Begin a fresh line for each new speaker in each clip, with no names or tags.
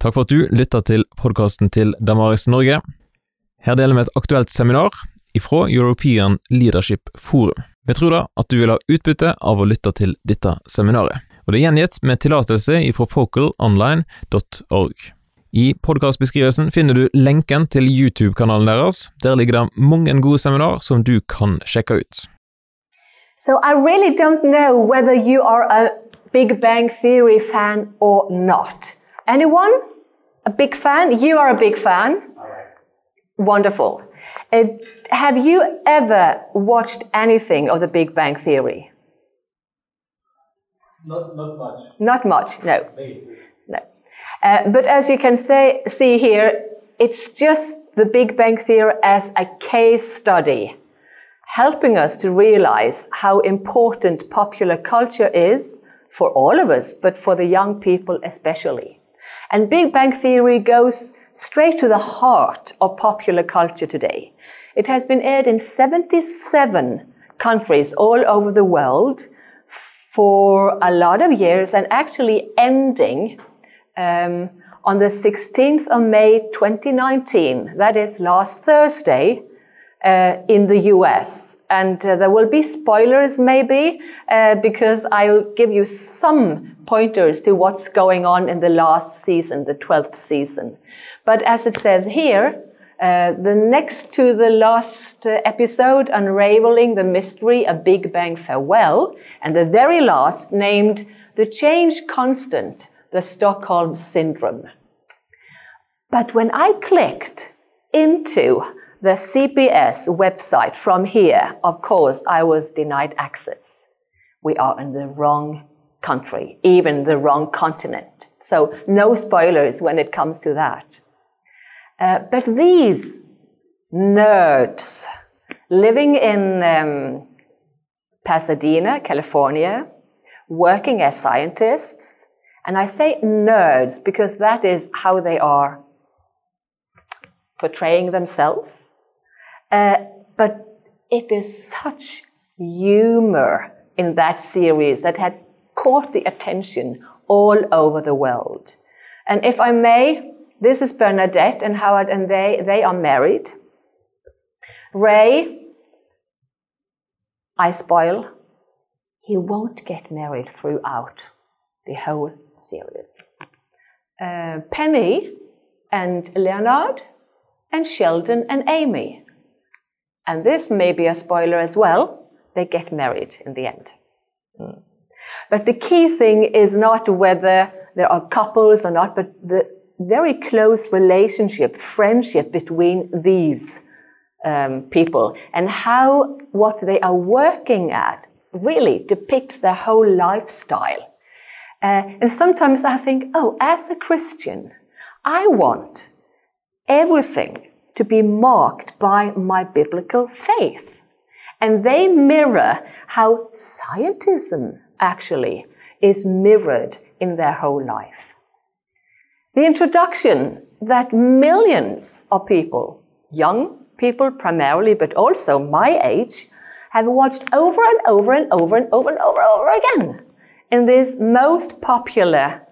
Takk for at du lytter til podkasten til Damaris Norge. Her deler vi et aktuelt seminar ifra European Leadership Forum. Vi tror da at du vil ha utbytte av å lytte til dette seminaret, og det er gjengitt med tillatelse ifra focalonline.org. I podkastbeskrivelsen finner du lenken til YouTube-kanalen deres. Der ligger det mange gode seminar som du kan sjekke ut.
So I really don't know whether you are a Big Bang Theory fan or not. Anyone? A big fan? You are a big fan? Wonderful. Uh, have you ever watched anything of the Big Bang Theory?
Not, not much.
Not much, no.
Maybe.
no. Uh, but as you can say, see here, it's just the Big Bang Theory as a case study, helping us to realize how important popular culture is for all of us, but for the young people especially. And Big Bang Theory goes straight to the heart of popular culture today. It has been aired in 77 countries all over the world for a lot of years and actually ending um, on the 16th of May 2019, that is last Thursday, uh, in the US. And uh, there will be spoilers maybe, uh, because I'll give you some pointers to what's going on in the last season, the 12th season. But as it says here, uh, the next to the last uh, episode, Unraveling the Mystery A Big Bang Farewell, and the very last named The Change Constant, the Stockholm Syndrome. But when I clicked into the CBS website from here, of course, I was denied access. We are in the wrong country, even the wrong continent. So, no spoilers when it comes to that. Uh, but these nerds living in um, Pasadena, California, working as scientists, and I say nerds because that is how they are portraying themselves. Uh, but it is such humor in that series that has caught the attention all over the world. And if I may, this is Bernadette and Howard, and they, they are married. Ray, I spoil, he won't get married throughout the whole series. Uh, Penny and Leonard, and Sheldon and Amy. And this may be a spoiler as well, they get married in the end. Mm. But the key thing is not whether there are couples or not, but the very close relationship, friendship between these um, people and how what they are working at really depicts their whole lifestyle. Uh, and sometimes I think, oh, as a Christian, I want everything to be marked by my biblical faith. And they mirror how scientism actually is mirrored in their whole life. The introduction that millions of people, young people primarily, but also my age, have watched over and over and over and over and over and over again in this most popular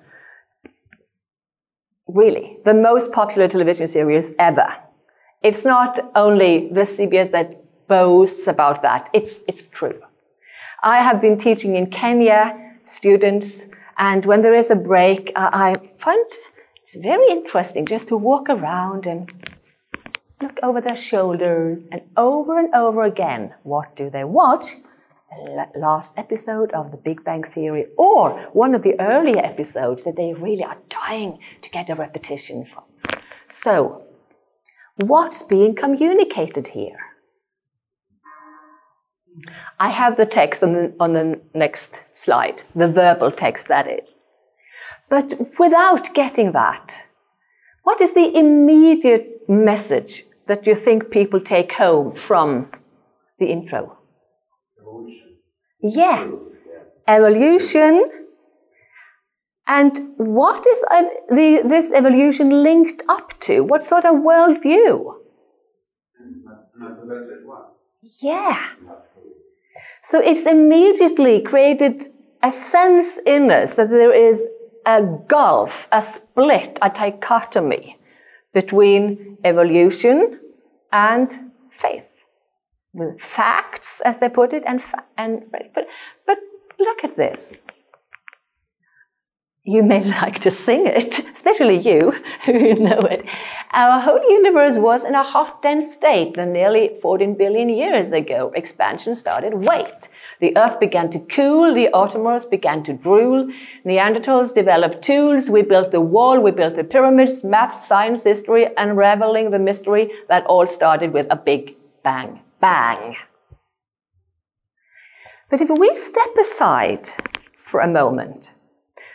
really the most popular television series ever. It's not only the CBS that boasts about that, it's, it's true. I have been teaching in Kenya students, and when there is a break, I, I find it's very interesting just to walk around and look over their shoulders and over and over again. What do they watch? Last episode of The Big Bang Theory or one of the earlier episodes that they really are dying to get a repetition from. So, what's being communicated here? I have the text on the, on the next slide, the verbal text that is. But without getting that, what is the immediate message that you think people take home from the intro? Yeah. Evolution. And what is the, this evolution linked up to? What sort of worldview? Yeah. So it's immediately created a sense in us that there is a gulf, a split, a dichotomy between evolution and faith. With facts, as they put it, and, and but, but look at this you may like to sing it, especially you who know it. Our whole universe was in a hot, dense state when nearly 14 billion years ago expansion started. Wait. The earth began to cool, the autotrophs began to drool, Neanderthals developed tools, we built the wall, we built the pyramids, math, science, history, unraveling the mystery that all started with a big bang. Bang. But if we step aside for a moment,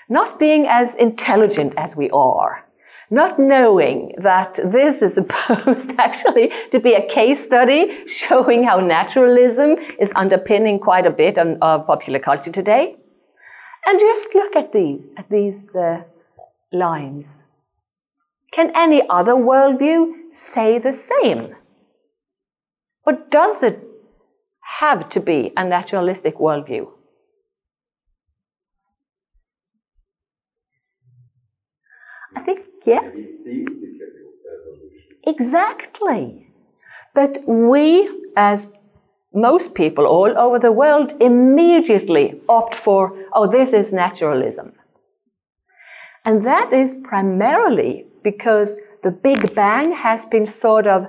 not being as intelligent as we are, not knowing that this is supposed actually to be a case study showing how naturalism is underpinning quite a bit of popular culture today. And just look at these, at these uh, lines. Can any other worldview say the same? Or does it have to be a naturalistic worldview? I think, yeah. Exactly. But we, as most people all over the world, immediately opt for, oh, this is naturalism. And that is primarily because the Big Bang has been sort of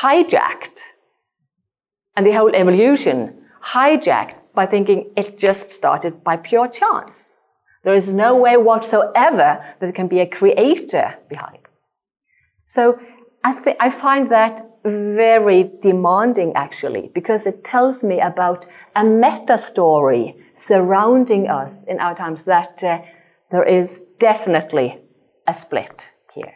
hijacked, and the whole evolution hijacked by thinking it just started by pure chance. There is no way whatsoever that there can be a creator behind. So I, th- I find that very demanding actually, because it tells me about a meta story surrounding us in our times that uh, there is definitely a split here.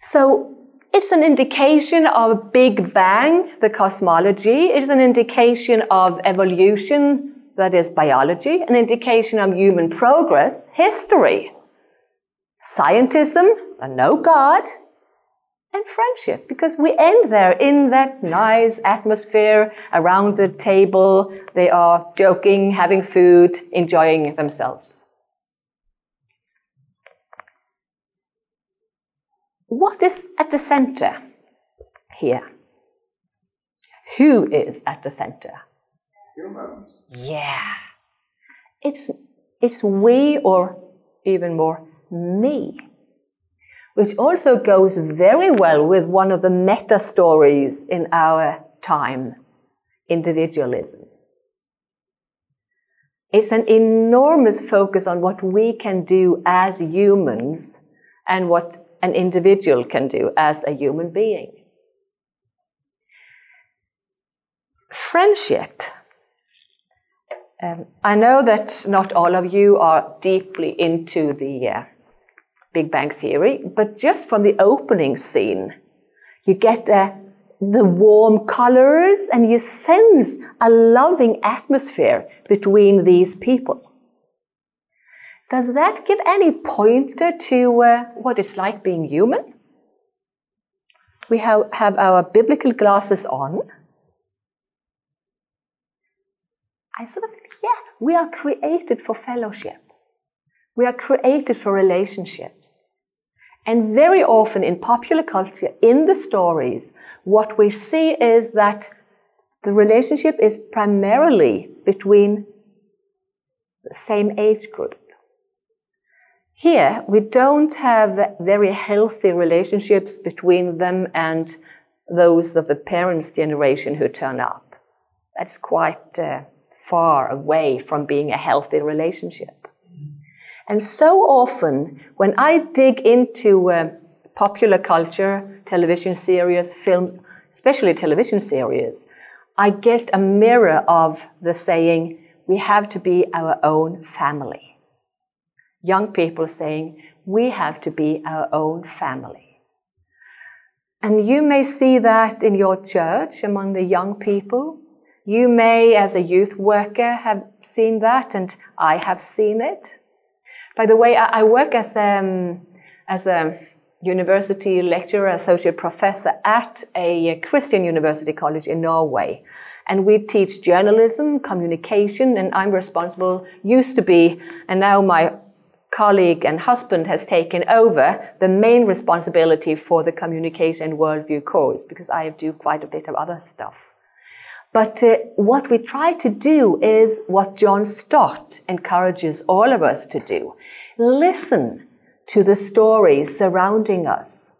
So it's an indication of a Big Bang, the cosmology. It is an indication of evolution, that is biology, an indication of human progress, history, scientism, and no God, and friendship, because we end there in that nice atmosphere around the table. They are joking, having food, enjoying themselves. What is at the center here? Who is at the center?
humans.
Yeah. It's, it's we or even more me. Which also goes very well with one of the meta stories in our time individualism. It's an enormous focus on what we can do as humans and what an individual can do as a human being. Friendship um, I know that not all of you are deeply into the uh, Big Bang Theory, but just from the opening scene, you get uh, the warm colors and you sense a loving atmosphere between these people. Does that give any pointer to uh, what it's like being human? We have, have our biblical glasses on. I sort of yeah, we are created for fellowship. We are created for relationships. And very often in popular culture, in the stories, what we see is that the relationship is primarily between the same age group. Here, we don't have very healthy relationships between them and those of the parents' generation who turn up. That's quite uh, far away from being a healthy relationship. And so often, when I dig into uh, popular culture, television series, films, especially television series, I get a mirror of the saying, we have to be our own family. Young people saying, we have to be our own family. And you may see that in your church among the young people. You may, as a youth worker, have seen that, and I have seen it. By the way, I, work as a, um, as a university lecturer, associate professor at a Christian university college in Norway. And we teach journalism, communication, and I'm responsible, used to be, and now my colleague and husband has taken over the main responsibility for the communication worldview course because I do quite a bit of other stuff. But uh, what we try to do is what John Stott encourages all of us to do. Listen to the stories surrounding us.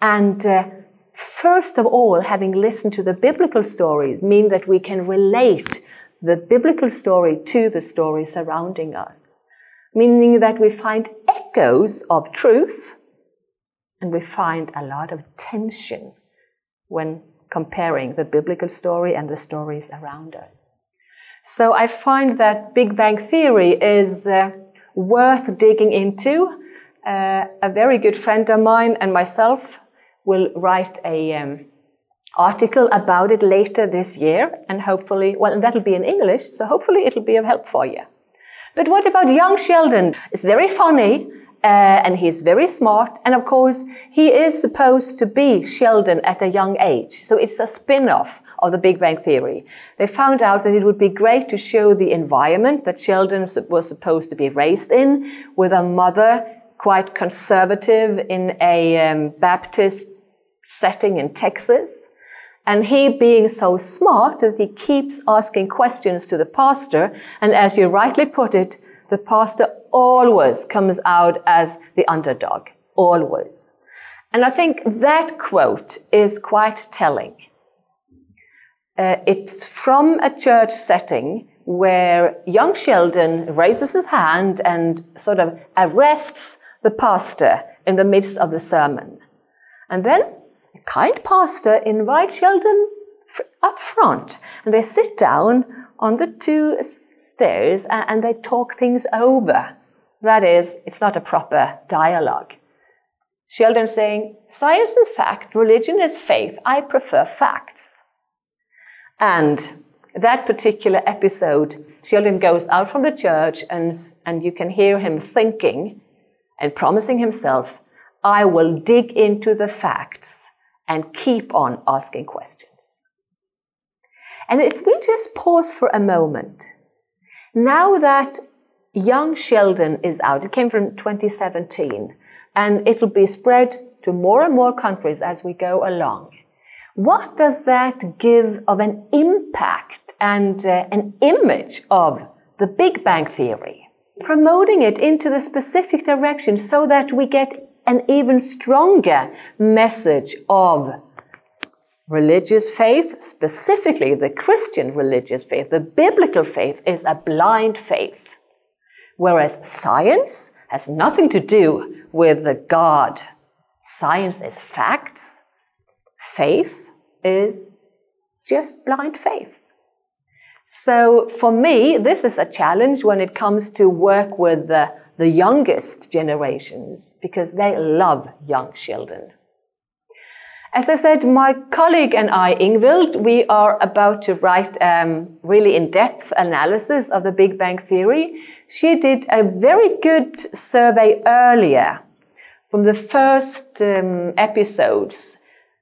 And uh, first of all, having listened to the biblical stories mean that we can relate the biblical story to the story surrounding us. Meaning that we find echoes of truth and we find a lot of tension when comparing the biblical story and the stories around us. So I find that Big Bang Theory is uh, worth digging into. Uh, a very good friend of mine and myself will write a um, article about it later this year, and hopefully, well, that'll be in English, so hopefully it'll be of help for you. But what about young Sheldon? It's very funny, uh, and he's very smart. And of course, he is supposed to be Sheldon at a young age. So it's a spin-off of the Big Bang Theory. They found out that it would be great to show the environment that Sheldon was supposed to be raised in, with a mother quite conservative in a um, Baptist setting in Texas. And he being so smart that he keeps asking questions to the pastor. And as you rightly put it, the pastor always comes out as the underdog. Always. And I think that quote is quite telling. Uh, it's from a church setting where young Sheldon raises his hand and sort of arrests the pastor in the midst of the sermon. And then kind pastor invites Sheldon up front and they sit down on the two stairs and, and they talk things over. That is, it's not a proper dialogue. Sheldon saying, science is fact, religion is faith, I prefer facts. And that particular episode, Sheldon goes out from the church and, and you can hear him thinking and promising himself, I will dig into the facts and keep on asking questions. And if we just pause for a moment, now that young Sheldon is out, it came from 2017, and it'll be spread to more and more countries as we go along. What does that give of an impact and uh, an image of the Big Bang Theory? Promoting it into the specific direction so that we get an even stronger message of religious faith, specifically the Christian religious faith, the biblical faith is a blind faith. Whereas science has nothing to do with the God. Science is facts. Faith is just blind faith. So for me, this is a challenge when it comes to work with the, the youngest generations because they love young children. As I said, my colleague and I, Ingvild, we are about to write um, really in-depth analysis of the Big Bang Theory. She did a very good survey earlier from the first um, episodes,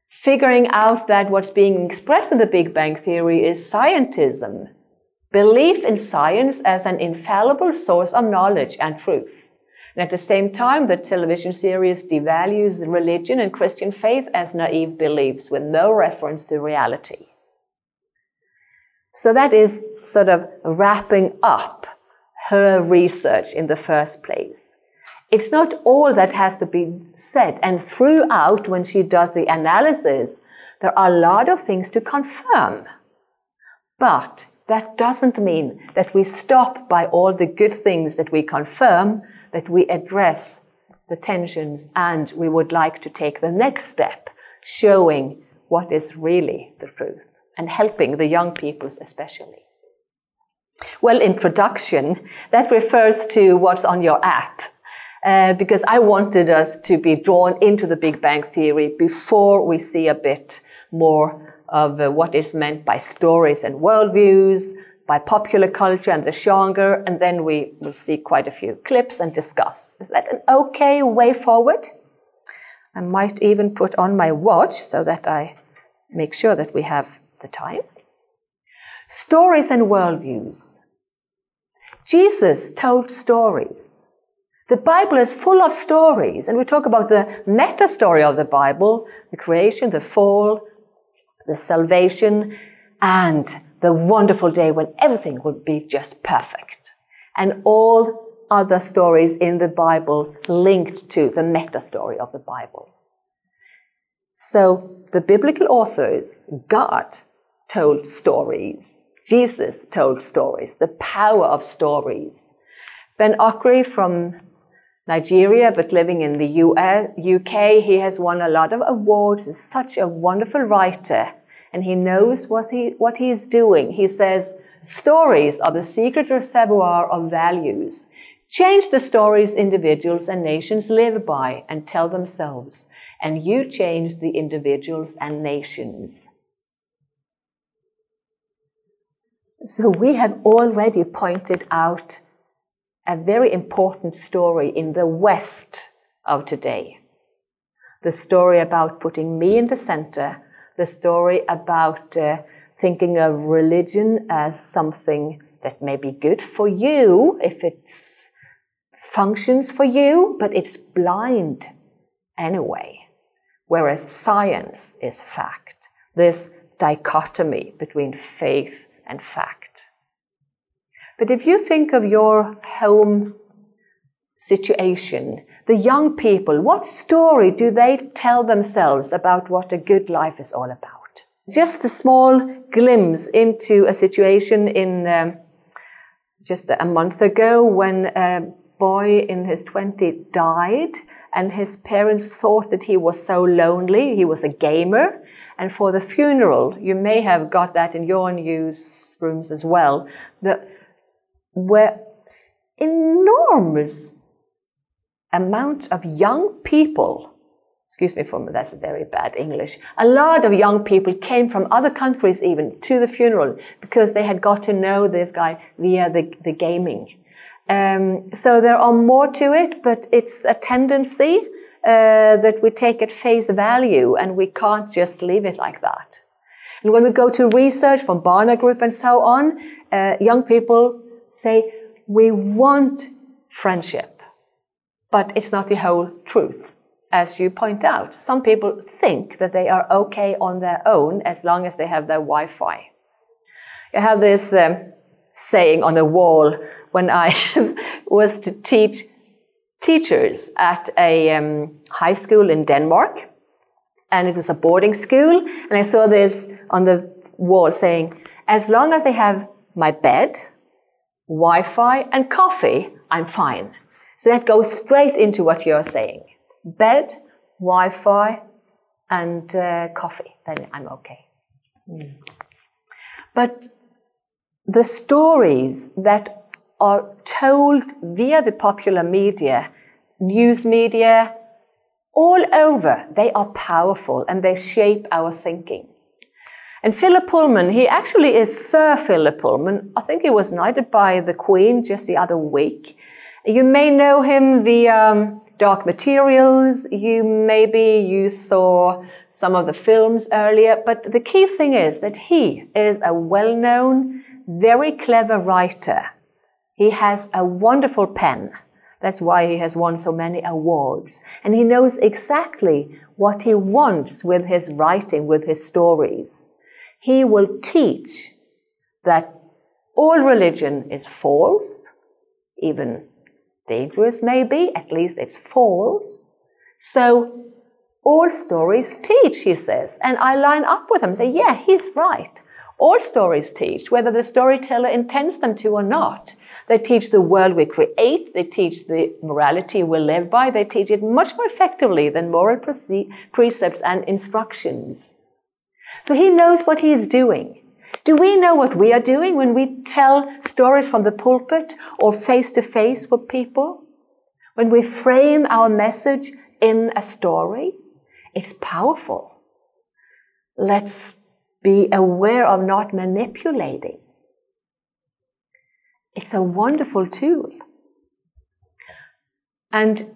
figuring out that what's being expressed in the Big Bang Theory is scientism, belief in science as an infallible source of knowledge and truth. And at the same time, the television series devalues religion and Christian faith as naive beliefs with no reference to reality. So that is sort of wrapping up her research in the first place. It's not all that has to be said. And throughout, when she does the analysis, there are a lot of things to confirm. But that doesn't mean that we stop by all the good things that we confirm that we address the tensions and we would like to take the next step, showing what is really the truth and helping the young peoples especially. Well, introduction, that refers to what's on your app. Uh, because I wanted us to be drawn into the Big Bang Theory before we see a bit more of uh, what is meant by stories and worldviews, by popular culture and the genre, and then we will see quite a few clips and discuss. Is that an okay way forward? I might even put on my watch so that I make sure that we have the time. Stories and worldviews. Jesus told stories. The Bible is full of stories, and we talk about the meta story of the Bible the creation, the fall, the salvation, and the wonderful day when everything would be just perfect. And all other stories in the Bible linked to the meta story of the Bible. So the biblical authors, God told stories. Jesus told stories, the power of stories. Ben Okri from Nigeria, but living in the US, UK, he has won a lot of awards. He's such a wonderful writer, and he knows what, he, what he's doing. He says, Stories are the secret reservoir of values. Change the stories individuals and nations live by and tell themselves, and you change the individuals and nations. So we have already pointed out a very important story in the West of today. The story about putting me in the center, the story about uh, thinking of religion as something that may be good for you if it functions for you, but it's blind anyway. Whereas science is fact. This dichotomy between faith and fact. But if you think of your home situation, the young people, what story do they tell themselves about what a good life is all about? Just a small glimpse into a situation in um, just a month ago when a boy in his 20s died and his parents thought that he was so lonely. He was a gamer and for the funeral, you may have got that in your news rooms as well, that were enormous amount of young people excuse me for that's a very bad English. A lot of young people came from other countries even to the funeral because they had got to know this guy via the, the gaming. Um, so there are more to it, but it's a tendency uh, that we take at face value and we can't just leave it like that. And when we go to research from Barna Group and so on, uh, young people say, we want friendship, but it's not the whole truth. As you point out, some people think that they are okay on their own as long as they have their Wi-Fi. I have this um, saying on the wall when I was to teach teachers at a um, high school in Denmark. And it was a boarding school. And I saw this on the wall saying, as long as I have my bed, Wi Fi, and coffee, I'm fine. So that goes straight into what you're saying bed, Wi Fi, and uh, coffee, then I'm okay. Mm. But the stories that are told via the popular media, news media, all over. They are powerful and they shape our thinking. And Philip Pullman, he actually is Sir Philip Pullman. I think he was knighted by the Queen just the other week. You may know him via um, Dark Materials. You maybe you saw some of the films earlier. But the key thing is that he is a well-known, very clever writer he has a wonderful pen. That's why he has won so many awards. And he knows exactly what he wants with his writing, with his stories. He will teach that all religion is false, even dangerous maybe, at least it's false. So all stories teach, he says. And I line up with him, say, yeah, he's right. All stories teach, whether the storyteller intends them to or not. They teach the world we create. They teach the morality we live by. They teach it much more effectively than moral precepts and instructions. So he knows what he is doing. Do we know what we are doing when we tell stories from the pulpit or face to face with people? When we frame our message in a story? It's powerful. Let's be aware of not manipulating. It's a wonderful tool. And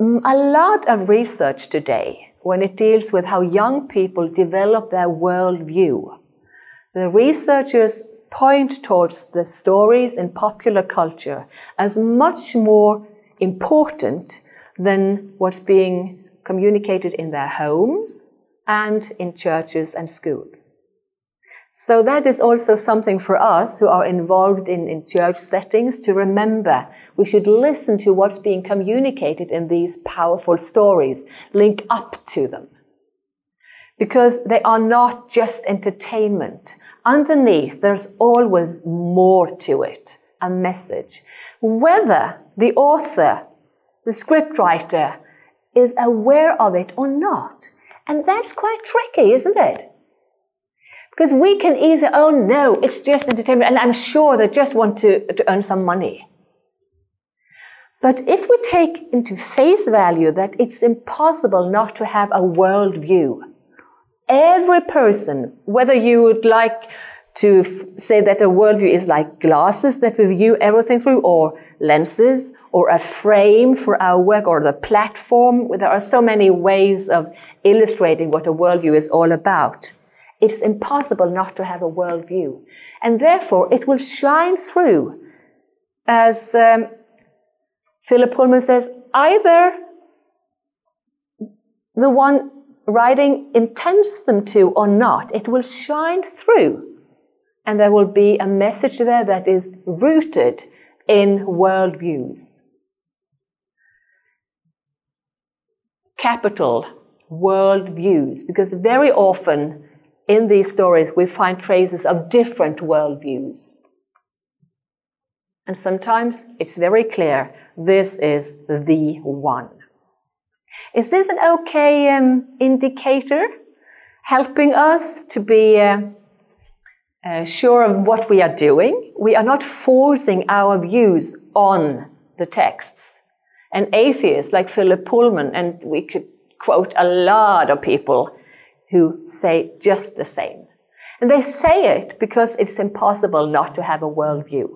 a lot of research today, when it deals with how young people develop their worldview, The researchers point towards the stories in popular culture as much more important than what's being communicated in their homes and in churches and schools. So that is also something for us who are involved in, in church settings to remember. We should listen to what's being communicated in these powerful stories, link up to them. Because they are not just entertainment. Underneath, there's always more to it, a message. Whether the author, the scriptwriter, is aware of it or not. And that's quite tricky, isn't it? Because we can easily, oh no, it's just entertainment, and I'm sure they just want to, to earn some money. But if we take into face value that it's impossible not to have a worldview, every person, whether you would like to say that a worldview is like glasses that we view everything through, or lenses, or a frame for our work, or the platform, there are so many ways of illustrating what a worldview is all about it's impossible not to have a worldview. And therefore, it will shine through, as um, Philip Pullman says, either the one writing intends them to or not, it will shine through. And there will be a message there that is rooted in worldviews. Capital worldviews, because very often in these stories, we find traces of different worldviews. And sometimes it's very clear this is the one. Is this an okay um, indicator helping us to be uh, uh, sure of what we are doing? We are not forcing our views on the texts. An atheist like Philip Pullman, and we could quote a lot of people who say just the same. And they say it because it's impossible not to have a worldview.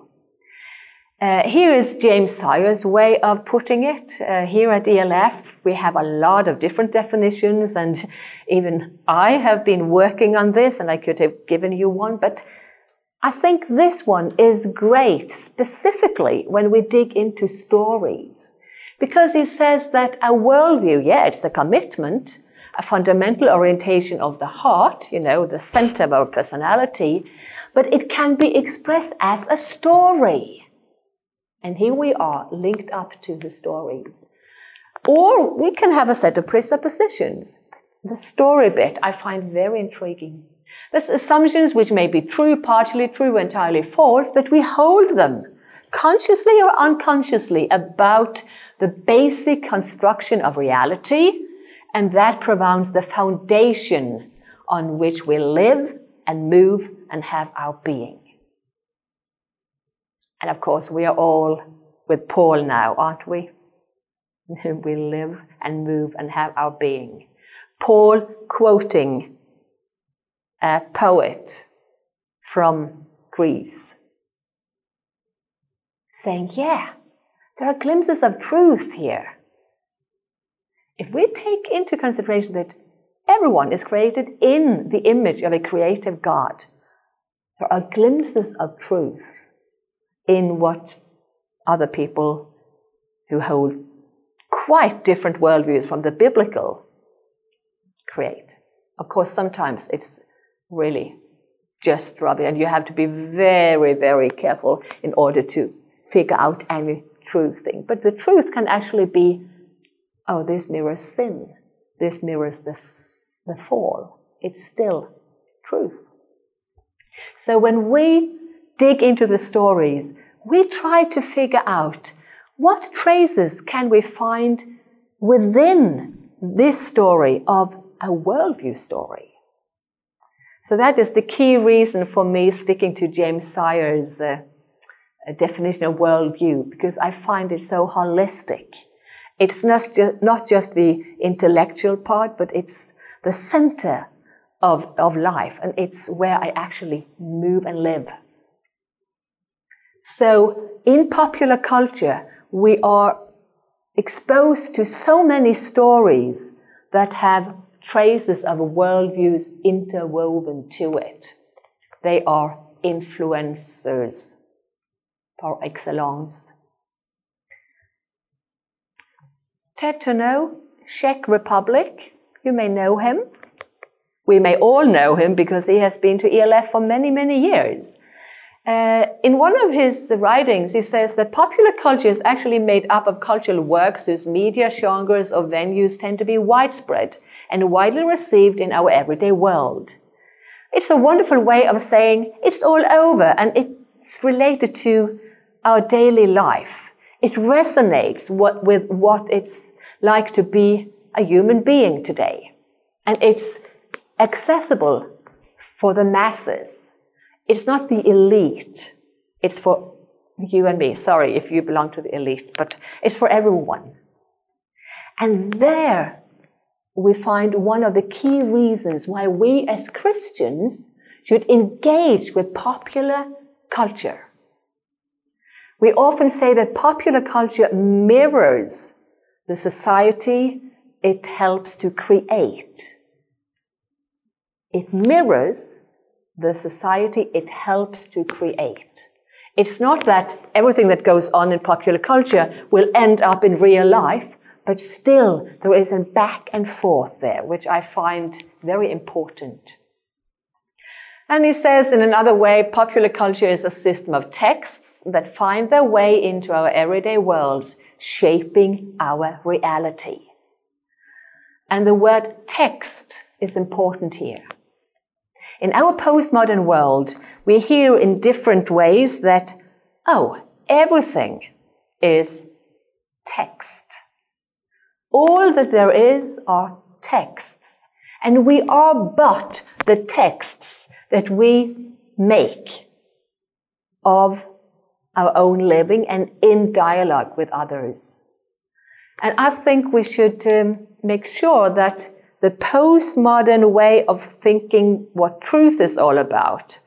Uh, here is James Sire's way of putting it. Uh, here at ELF, we have a lot of different definitions, and even I have been working on this, and I could have given you one, but I think this one is great, specifically when we dig into stories. Because he says that a worldview, yeah, it's a commitment, a fundamental orientation of the heart, you know, the center of our personality, but it can be expressed as a story. And here we are linked up to the stories. Or we can have a set of presuppositions. The story bit I find very intriguing. There's assumptions which may be true, partially true, entirely false, but we hold them consciously or unconsciously about the basic construction of reality and that provides the foundation on which we live and move and have our being. And of course, we are all with Paul now, aren't we? we live and move and have our being. Paul quoting a poet from Greece, saying, Yeah, there are glimpses of truth here. If we take into consideration that everyone is created in the image of a creative God, there are glimpses of truth in what other people who hold quite different worldviews from the biblical create. Of course, sometimes it's really just rubbish, and you have to be very, very careful in order to figure out any true thing. But the truth can actually be oh, this mirrors sin, this mirrors the, the fall. It's still truth. So when we dig into the stories, we try to figure out what traces can we find within this story of a worldview story. So that is the key reason for me sticking to James Sire's uh, definition of worldview, because I find it so holistic. It's not, ju- not just the intellectual part, but it's the center of, of life, and it's where I actually move and live. So, in popular culture, we are exposed to so many stories that have traces of worldviews interwoven to it. They are influencers par excellence. Ted Turnau, Czech Republic, you may know him. We may all know him because he has been to ELF for many, many years. Uh, in one of his writings, he says that popular culture is actually made up of cultural works whose media, genres, or venues tend to be widespread and widely received in our everyday world. It's a wonderful way of saying it's all over and it's related to our daily life. It resonates what, with what it's like to be a human being today. And it's accessible for the masses. It's not the elite. It's for you and me. Sorry if you belong to the elite, but it's for everyone. And there we find one of the key reasons why we as Christians should engage with popular culture. We often say that popular culture mirrors the society it helps to create. It mirrors the society it helps to create. It's not that everything that goes on in popular culture will end up in real life, but still there is a back and forth there, which I find very important. And he says in another way, popular culture is a system of texts that find their way into our everyday worlds, shaping our reality. And the word text is important here. In our postmodern world, we hear in different ways that, oh, everything is text. All that there is are texts. And we are but the texts that we make of our own living and in dialogue with others. And I think we should um, make sure that the postmodern way of thinking what truth is all about.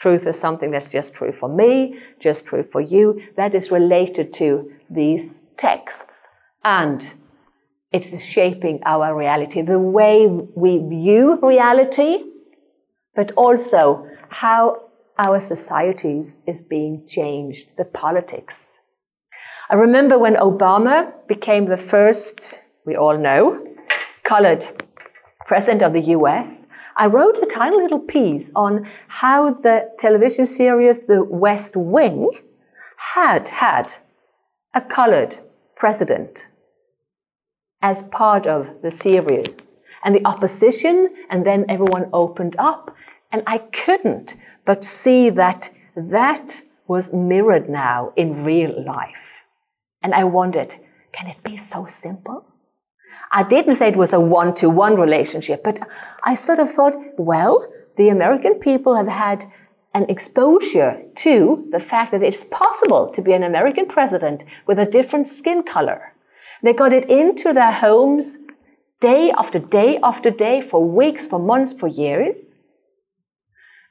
Truth is something that's just true for me, just true for you. That is related to these texts. And it's shaping our reality, the way we view reality, but also how our societies is being changed, the politics. I remember when Obama became the first, we all know, colored president of the US, I wrote a tiny little piece on how the television series The West Wing had had a colored president as part of the series. And the opposition, and then everyone opened up. And I couldn't but see that that was mirrored now in real life. And I wondered, can it be so simple? I didn't say it was a one to one relationship, but I sort of thought, well, the American people have had an exposure to the fact that it's possible to be an American president with a different skin color. They got it into their homes day after day after day for weeks, for months, for years.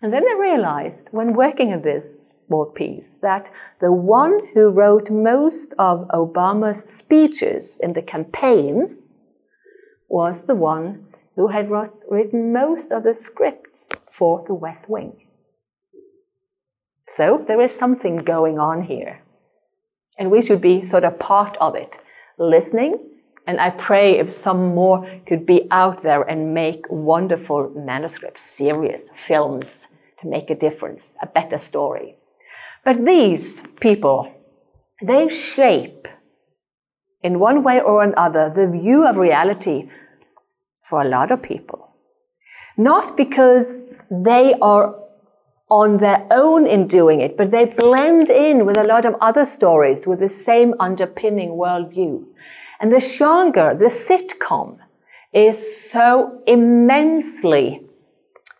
And then I realized when working on this war piece that the one who wrote most of Obama's speeches in the campaign was the one who had written most of the scripts for the West Wing. So there is something going on here. And we should be sort of part of it, listening. And I pray if some more could be out there and make wonderful manuscripts, series, films to make a difference, a better story. But these people, they shape in one way or another, the view of reality for a lot of people. Not because they are on their own in doing it, but they blend in with a lot of other stories with the same underpinning worldview. And the genre, the sitcom, is so immensely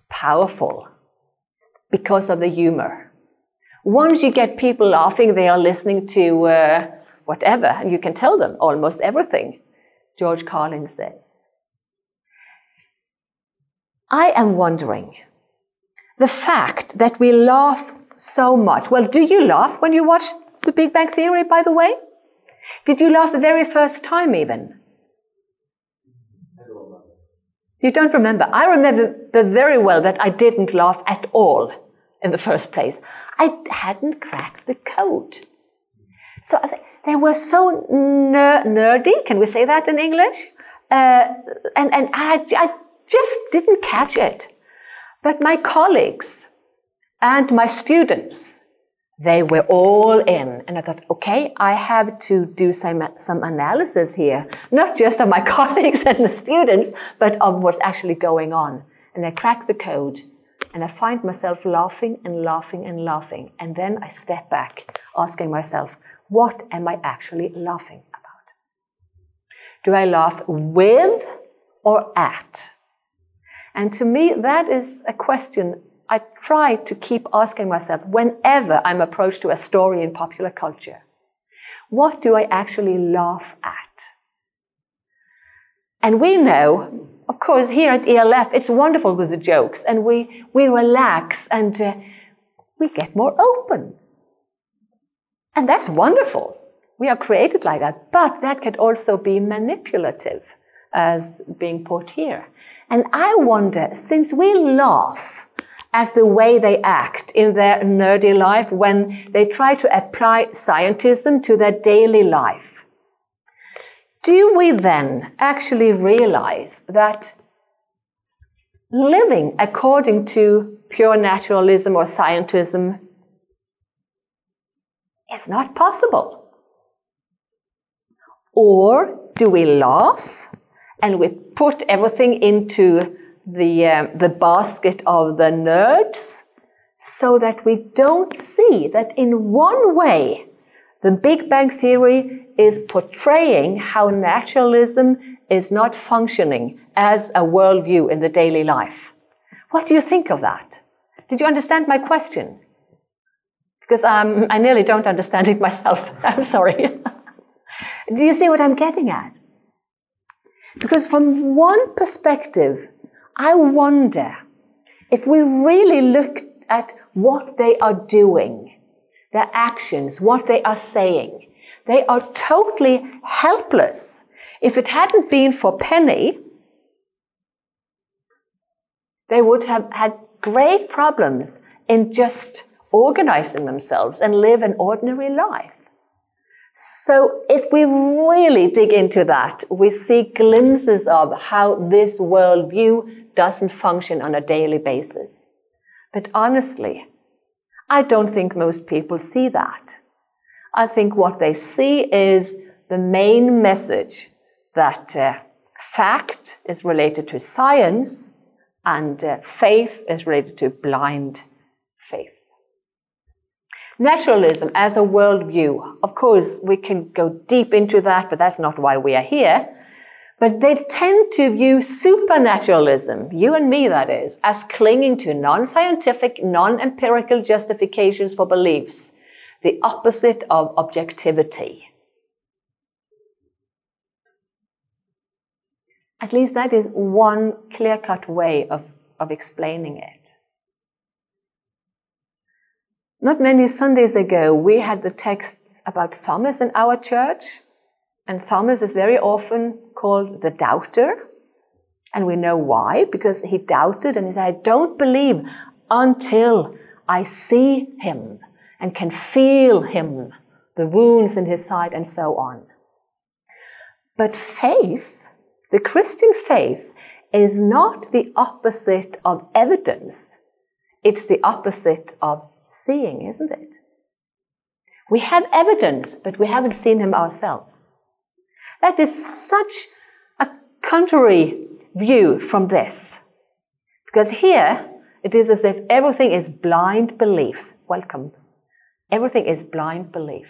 powerful because of the humor. Once you get people laughing, they are listening to uh, whatever, and you can tell them almost everything, George Carlin says. I am wondering the fact that we laugh so much. Well, do you laugh when you watch The Big Bang Theory, by the way? Did you laugh the very first time, even? You don't remember. I remember very well that I didn't laugh at all in the first place. I hadn't cracked the code. So they were so ner- nerdy, can we say that in English? Uh, and and I, I just didn't catch it. But my colleagues and my students, they were all in. And I thought, okay, I have to do some, some analysis here, not just of my colleagues and the students, but of what's actually going on. And I cracked the code and I find myself laughing and laughing and laughing. And then I step back, asking myself, what am I actually laughing about? Do I laugh with or at? And to me, that is a question I try to keep asking myself whenever I'm approached to a story in popular culture. What do I actually laugh at? And we know, of course, here at ELF, it's wonderful with the jokes, and we, we relax and uh, we get more open. And that's wonderful. We are created like that, but that can also be manipulative, as being put here. And I wonder, since we laugh at the way they act in their nerdy life when they try to apply scientism to their daily life, do we then actually realize that living according to pure naturalism or scientism is not possible? Or do we laugh and we put everything into the, um, the basket of the nerds so that we don't see that in one way the Big Bang Theory is portraying how naturalism is not functioning as a worldview in the daily life. What do you think of that? Did you understand my question? Because um, I nearly don't understand it myself. I'm sorry. do you see what I'm getting at? Because from one perspective, I wonder if we really look at what they are doing, their actions, what they are saying, they are totally helpless. If it hadn't been for Penny, they would have had great problems in just organizing themselves and live an ordinary life. So if we really dig into that, we see glimpses of how this worldview doesn't function on a daily basis. But honestly, I don't think most people see that. I think what they see is the main message that uh, fact is related to science and uh, faith is related to blind Naturalism as a worldview. Of course, we can go deep into that, but that's not why we are here. But they tend to view supernaturalism, you and me that is, as clinging to non-scientific, non-empirical justifications for beliefs, the opposite of objectivity. At least that is one clear-cut way of, of explaining it. Not many Sundays ago, we had the texts about Thomas in our church. And Thomas is very often called the doubter. And we know why, because he doubted and he said, I don't believe until I see him and can feel him, the wounds in his side, and so on. But faith, the Christian faith, is not the opposite of evidence. It's the opposite of seeing, isn't it? We have evidence, but we haven't seen him ourselves. That is such a contrary view from this. Because here, it is as if everything is blind belief. Welcome. Everything is blind belief.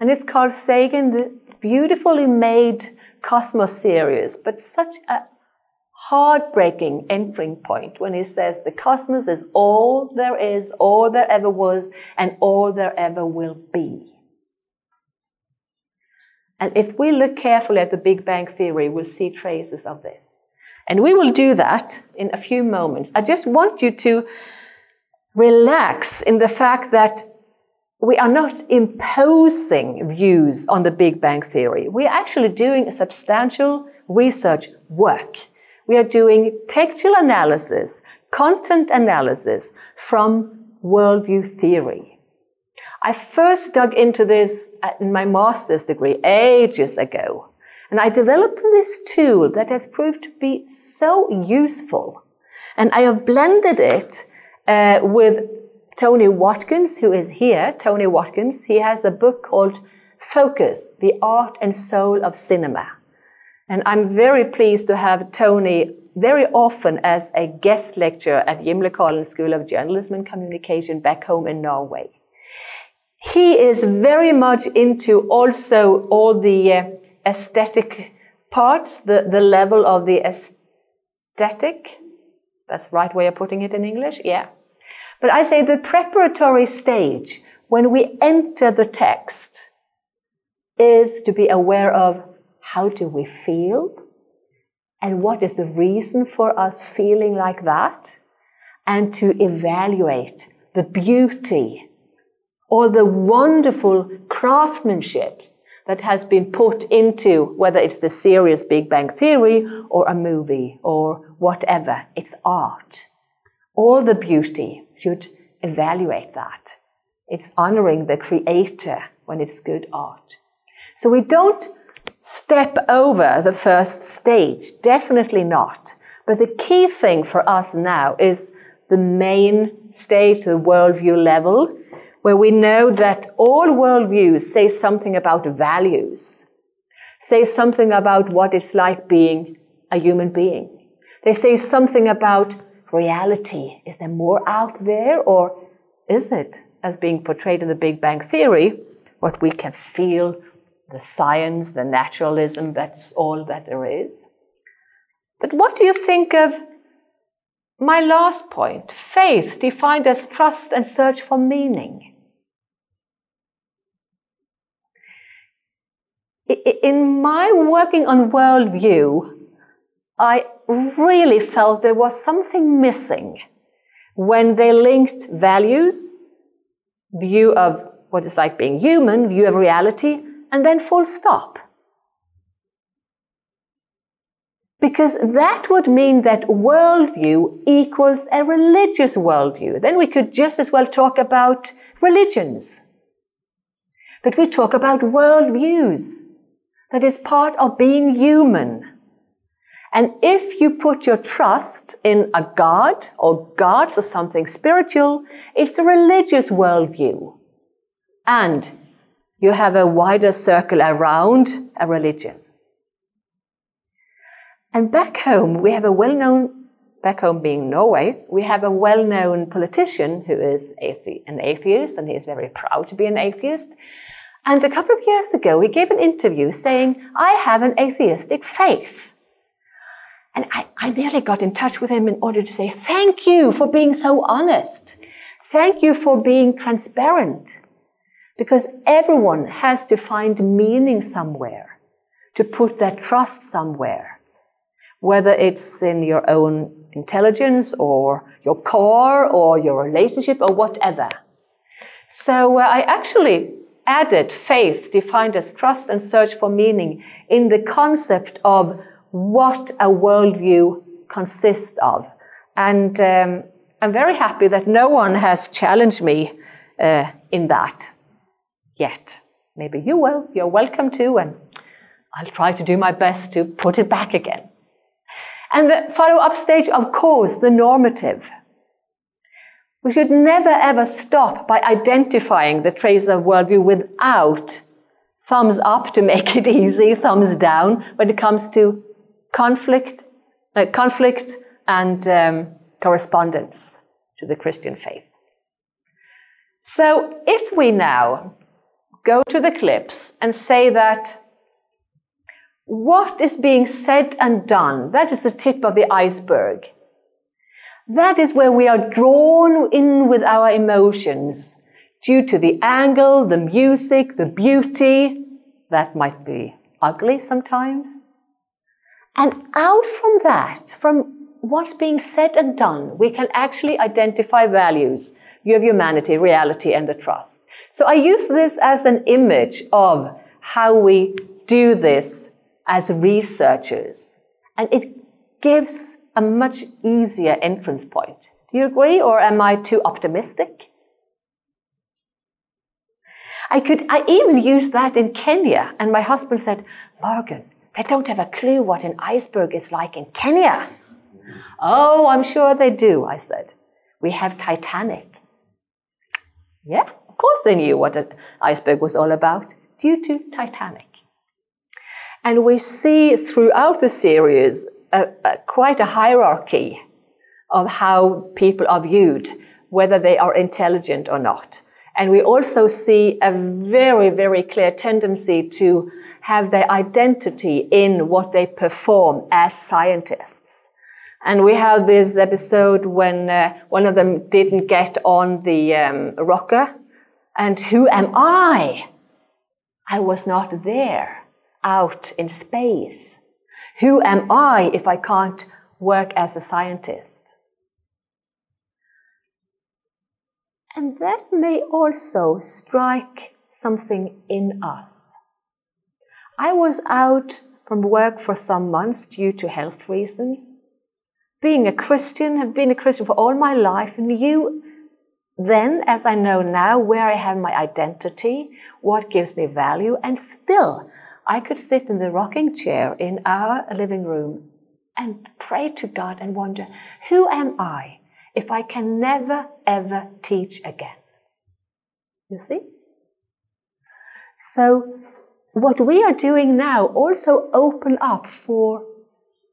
And it's Carl Sagan, the beautifully made Cosmos series, but such a heartbreaking entering point when he says the cosmos is all there is, all there ever was, and all there ever will be. And if we look carefully at the Big Bang Theory, we'll see traces of this. And we will do that in a few moments. I just want you to relax in the fact that we are not imposing views on the Big Bang Theory. We're actually doing a substantial research work we are doing textual analysis content analysis from worldview theory. I first dug into this in my master's degree ages ago, and I developed this tool that has proved to be so useful. And I have blended it uh, with Tony Watkins, who is here. Tony Watkins, he has a book called Focus, the Art and Soul of Cinema. And I'm very pleased to have Tony very often as a guest lecturer at Gimlekollen School of Journalism and Communication back home in Norway. He is very much into also all the uh, aesthetic parts, the, the level of the aesthetic. That's the right way of putting it in English, yeah. But I say the preparatory stage, when we enter the text, is to be aware of how do we feel and what is the reason for us feeling like that and to evaluate the beauty or the wonderful craftsmanship that has been put into whether it's the serious Big Bang Theory or a movie or whatever, it's art. All the beauty should evaluate that. It's honoring the creator when it's good art. So we don't step over the first stage. Definitely not. But the key thing for us now is the main stage, the worldview level, where we know that all worldviews say something about values, say something about what it's like being a human being. They say something about reality. Is there more out there or is it, as being portrayed in the Big Bang Theory, what we can feel, the science, the naturalism, that's all that there is. But what do you think of my last point? Faith defined as trust and search for meaning. In my working on worldview, I really felt there was something missing when they linked values, view of what it's like being human, view of reality, and then full stop. Because that would mean that worldview equals a religious worldview. Then we could just as well talk about religions. But we talk about worldviews. That is part of being human. And if you put your trust in a God or gods or something spiritual, it's a religious worldview. And you have a wider circle around a religion. And back home, we have a well known, back home being Norway, we have a well known politician who is athe- an atheist and he is very proud to be an atheist. And a couple of years ago, he gave an interview saying, I have an atheistic faith. And I, I nearly got in touch with him in order to say, Thank you for being so honest. Thank you for being transparent. Because everyone has to find meaning somewhere, to put that trust somewhere. Whether it's in your own intelligence or your core or your relationship or whatever. So uh, I actually added faith defined as trust and search for meaning in the concept of what a worldview consists of. And um, I'm very happy that no one has challenged me uh, in that yet. Maybe you will. You're welcome to, and I'll try to do my best to put it back again. And the follow up stage, of course, the normative. We should never ever stop by identifying the traits of worldview without thumbs up to make it easy, thumbs down when it comes to conflict, uh, conflict and um, correspondence to the Christian faith. So if we now go to the clips and say that what is being said and done, that is the tip of the iceberg. That is where we are drawn in with our emotions due to the angle, the music, the beauty. That might be ugly sometimes. And out from that, from what's being said and done, we can actually identify values, view of humanity, reality, and the trust. So I use this as an image of how we do this as researchers. And it gives a much easier entrance point. Do you agree, or am I too optimistic? I could, I even used that in Kenya, and my husband said, Morgan, they don't have a clue what an iceberg is like in Kenya. Oh, I'm sure they do, I said. We have Titanic. Yeah, course they knew what an iceberg was all about, due to Titanic. And we see throughout the series quite a hierarchy of how people are viewed, whether they are intelligent or not. And we also see a very, very clear tendency to have their identity in what they perform as scientists. And we have this episode when uh, one of them didn't get on the um, rocker. And who am I? I was not there, out in space. Who am I if I can't work as a scientist? And that may also strike something in us. I was out from work for some months due to health reasons. Being a Christian, have been a Christian for all my life, and knew then, as I know now, where I have my identity, what gives me value, and still I could sit in the rocking chair in our living room and pray to God and wonder, who am I if I can never ever teach again? You see? So what we are doing now also open up for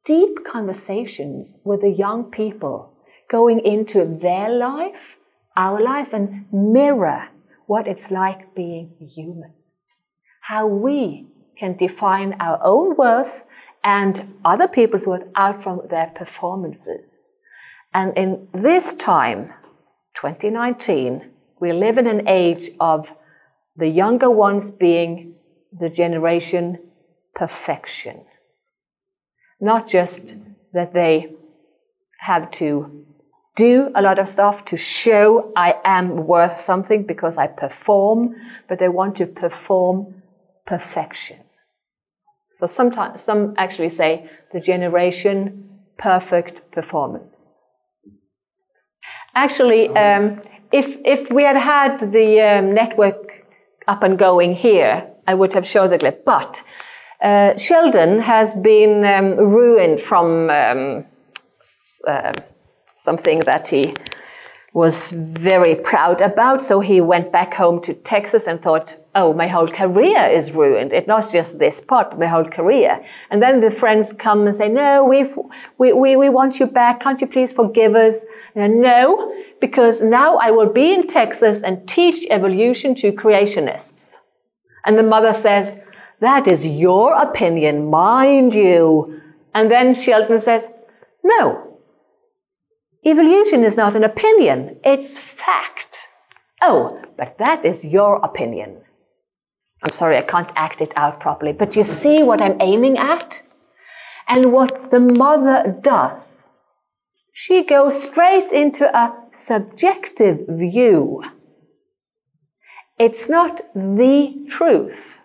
deep conversations with the young people going into their life, our life, and mirror what it's like being human. How we can define our own worth and other people's worth out from their performances. And in this time, 2019, we live in an age of the younger ones being the generation perfection. Not just that they have to do a lot of stuff to show I am worth something because I perform, but they want to perform perfection. So sometimes some actually say the generation perfect performance. Actually, um, if if we had had the um, network up and going here, I would have showed the clip. But uh, Sheldon has been um, ruined from um, uh, something that he was very proud about. So he went back home to Texas and thought, oh, my whole career is ruined. It's not just this part, but my whole career. And then the friends come and say, no, we we, we, we want you back. Can't you please forgive us? No, because now I will be in Texas and teach evolution to creationists. And the mother says, that is your opinion, mind you. And then Sheldon says, no. Evolution is not an opinion, it's fact. Oh, but that is your opinion. I'm sorry, I can't act it out properly, but you see what I'm aiming at? And what the mother does, she goes straight into a subjective view it's not the truth.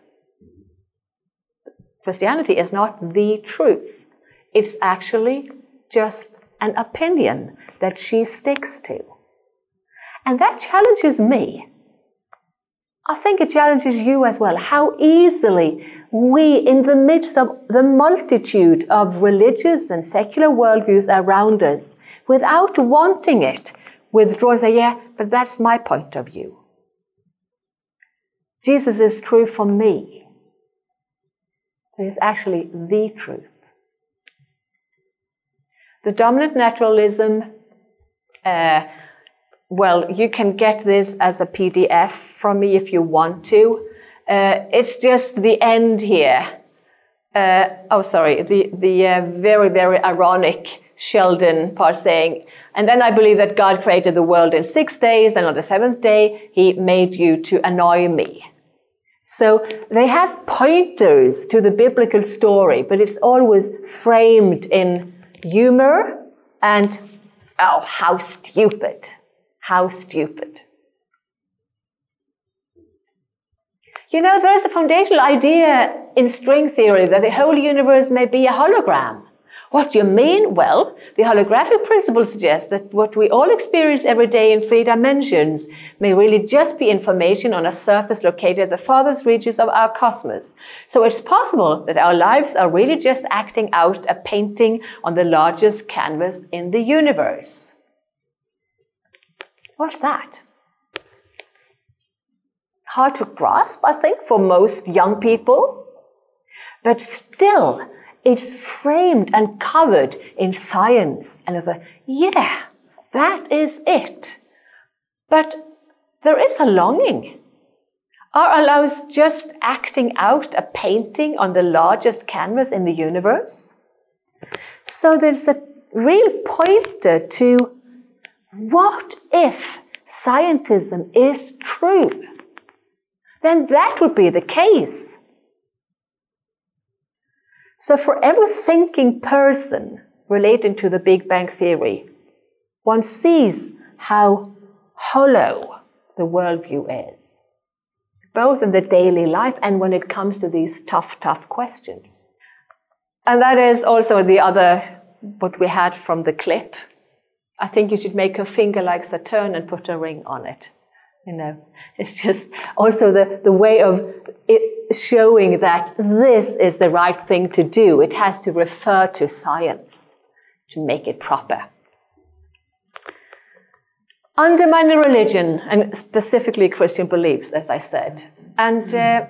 Christianity is not the truth. It's actually just an opinion that she sticks to. And that challenges me. I think it challenges you as well. How easily we, in the midst of the multitude of religious and secular worldviews around us, without wanting it, withdraw and say, yeah, but that's my point of view. Jesus is true for me. It is actually the truth. The dominant naturalism, uh, well, you can get this as a PDF from me if you want to. Uh, it's just the end here. Uh, oh, sorry, the, the uh, very, very ironic Sheldon part saying, and then I believe that God created the world in six days, and on the seventh day, He made you to annoy me. So they have pointers to the biblical story, but it's always framed in humor and, oh, how stupid. How stupid. You know, there is a foundational idea in string theory that the whole universe may be a hologram. What do you mean? Well, the holographic principle suggests that what we all experience every day in three dimensions may really just be information on a surface located at the farthest reaches of our cosmos. So it's possible that our lives are really just acting out a painting on the largest canvas in the universe. What's that? Hard to grasp, I think, for most young people. But still, it's framed and covered in science. And I thought, yeah, that is it. But there is a longing. Are lives just acting out a painting on the largest canvas in the universe? So there's a real pointer to what if scientism is true? Then that would be the case. So, for every thinking person relating to the Big Bang Theory, one sees how hollow the worldview is, both in the daily life and when it comes to these tough, tough questions. And that is also the other, what we had from the clip. I think you should make a finger like Saturn and put a ring on it. You know, it's just also the, the way of it showing that this is the right thing to do. It has to refer to science to make it proper. Undermining religion, and specifically Christian beliefs, as I said. And uh,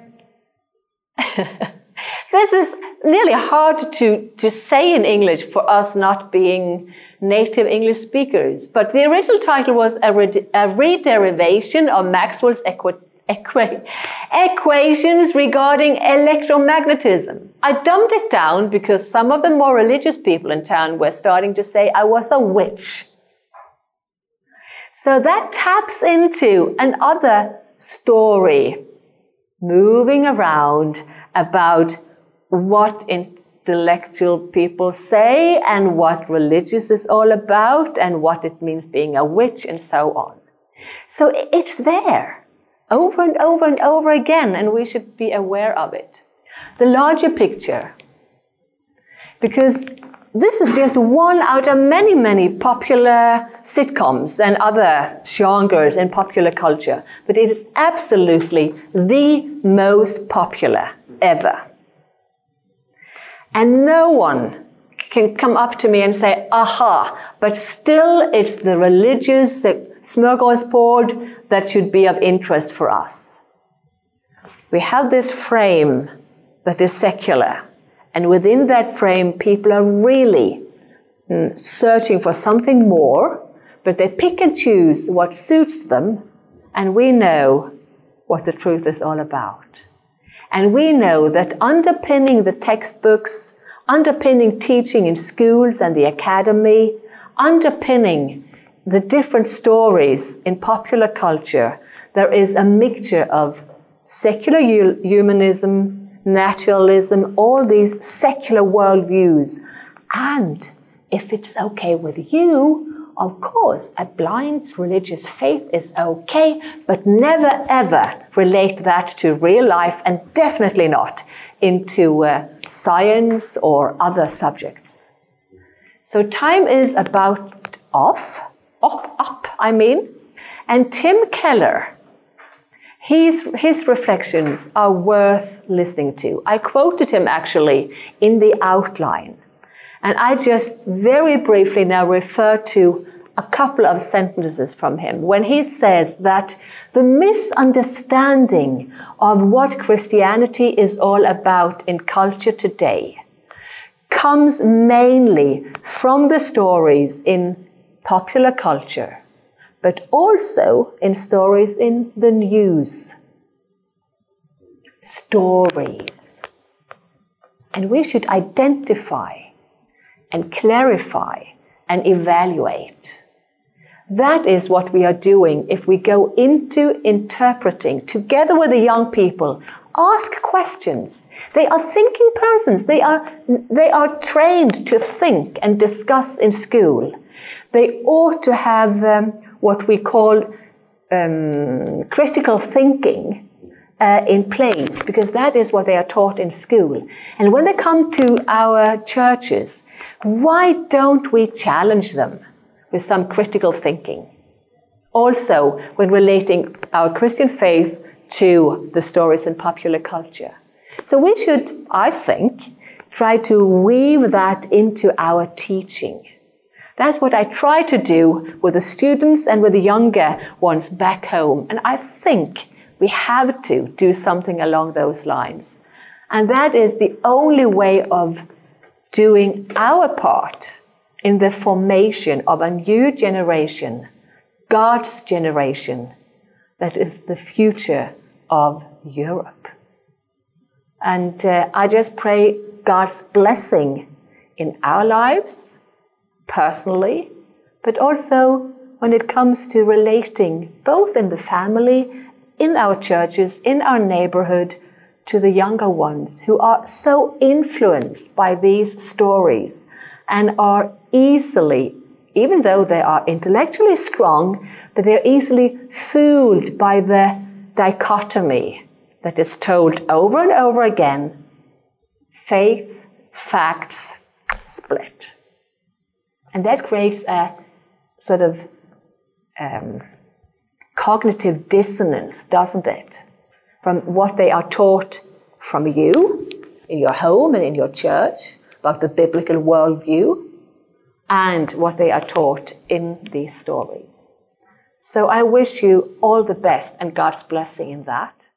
this is nearly hard to, to say in English for us not being native English speakers. But the original title was a, re- a rederivation of Maxwell's equi- equi- equations regarding electromagnetism. I dumbed it down because some of the more religious people in town were starting to say I was a witch. So that taps into another story moving around about what intellectual people say and what religious is all about and what it means being a witch and so on. So it's there over and over and over again, and we should be aware of it. The larger picture, because this is just one out of many, many popular sitcoms and other genres in popular culture, but it is absolutely the most popular ever. And no one can come up to me and say, aha, but still it's the religious smorgasbord that should be of interest for us. We have this frame that is secular, and within that frame, people are really mm, searching for something more, but they pick and choose what suits them, and we know what the truth is all about. And we know that underpinning the textbooks, underpinning teaching in schools and the academy, underpinning the different stories in popular culture, there is a mixture of secular humanism, naturalism, all these secular worldviews. And if it's okay with you, of course, a blind religious faith is okay, but never ever relate that to real life and definitely not into uh, science or other subjects. So time is about off, up, up, I mean. And Tim Keller, his, his reflections are worth listening to. I quoted him actually in the outline. And I just very briefly now refer to a couple of sentences from him when he says that the misunderstanding of what Christianity is all about in culture today comes mainly from the stories in popular culture, but also in stories in the news. Stories. And we should identify and clarify and evaluate. That is what we are doing if we go into interpreting together with the young people. Ask questions. They are thinking persons. They are, they are trained to think and discuss in school. They ought to have um, what we call um, critical thinking uh, in plays because that is what they are taught in school. And when they come to our churches, why don't we challenge them with some critical thinking? Also, when relating our Christian faith to the stories in popular culture. So we should, I think, try to weave that into our teaching. That's what I try to do with the students and with the younger ones back home. And I think we have to do something along those lines. And that is the only way of doing our part in the formation of a new generation, God's generation, that is the future of Europe. And uh, I just pray God's blessing in our lives, personally, but also when it comes to relating both in the family, in our churches, in our neighborhood, to the younger ones who are so influenced by these stories and are easily, even though they are intellectually strong, but they're easily fooled by the dichotomy that is told over and over again faith, facts, split. And that creates a sort of um, cognitive dissonance, doesn't it? From what they are taught from you in your home and in your church about the biblical worldview and what they are taught in these stories. So I wish you all the best and God's blessing in that.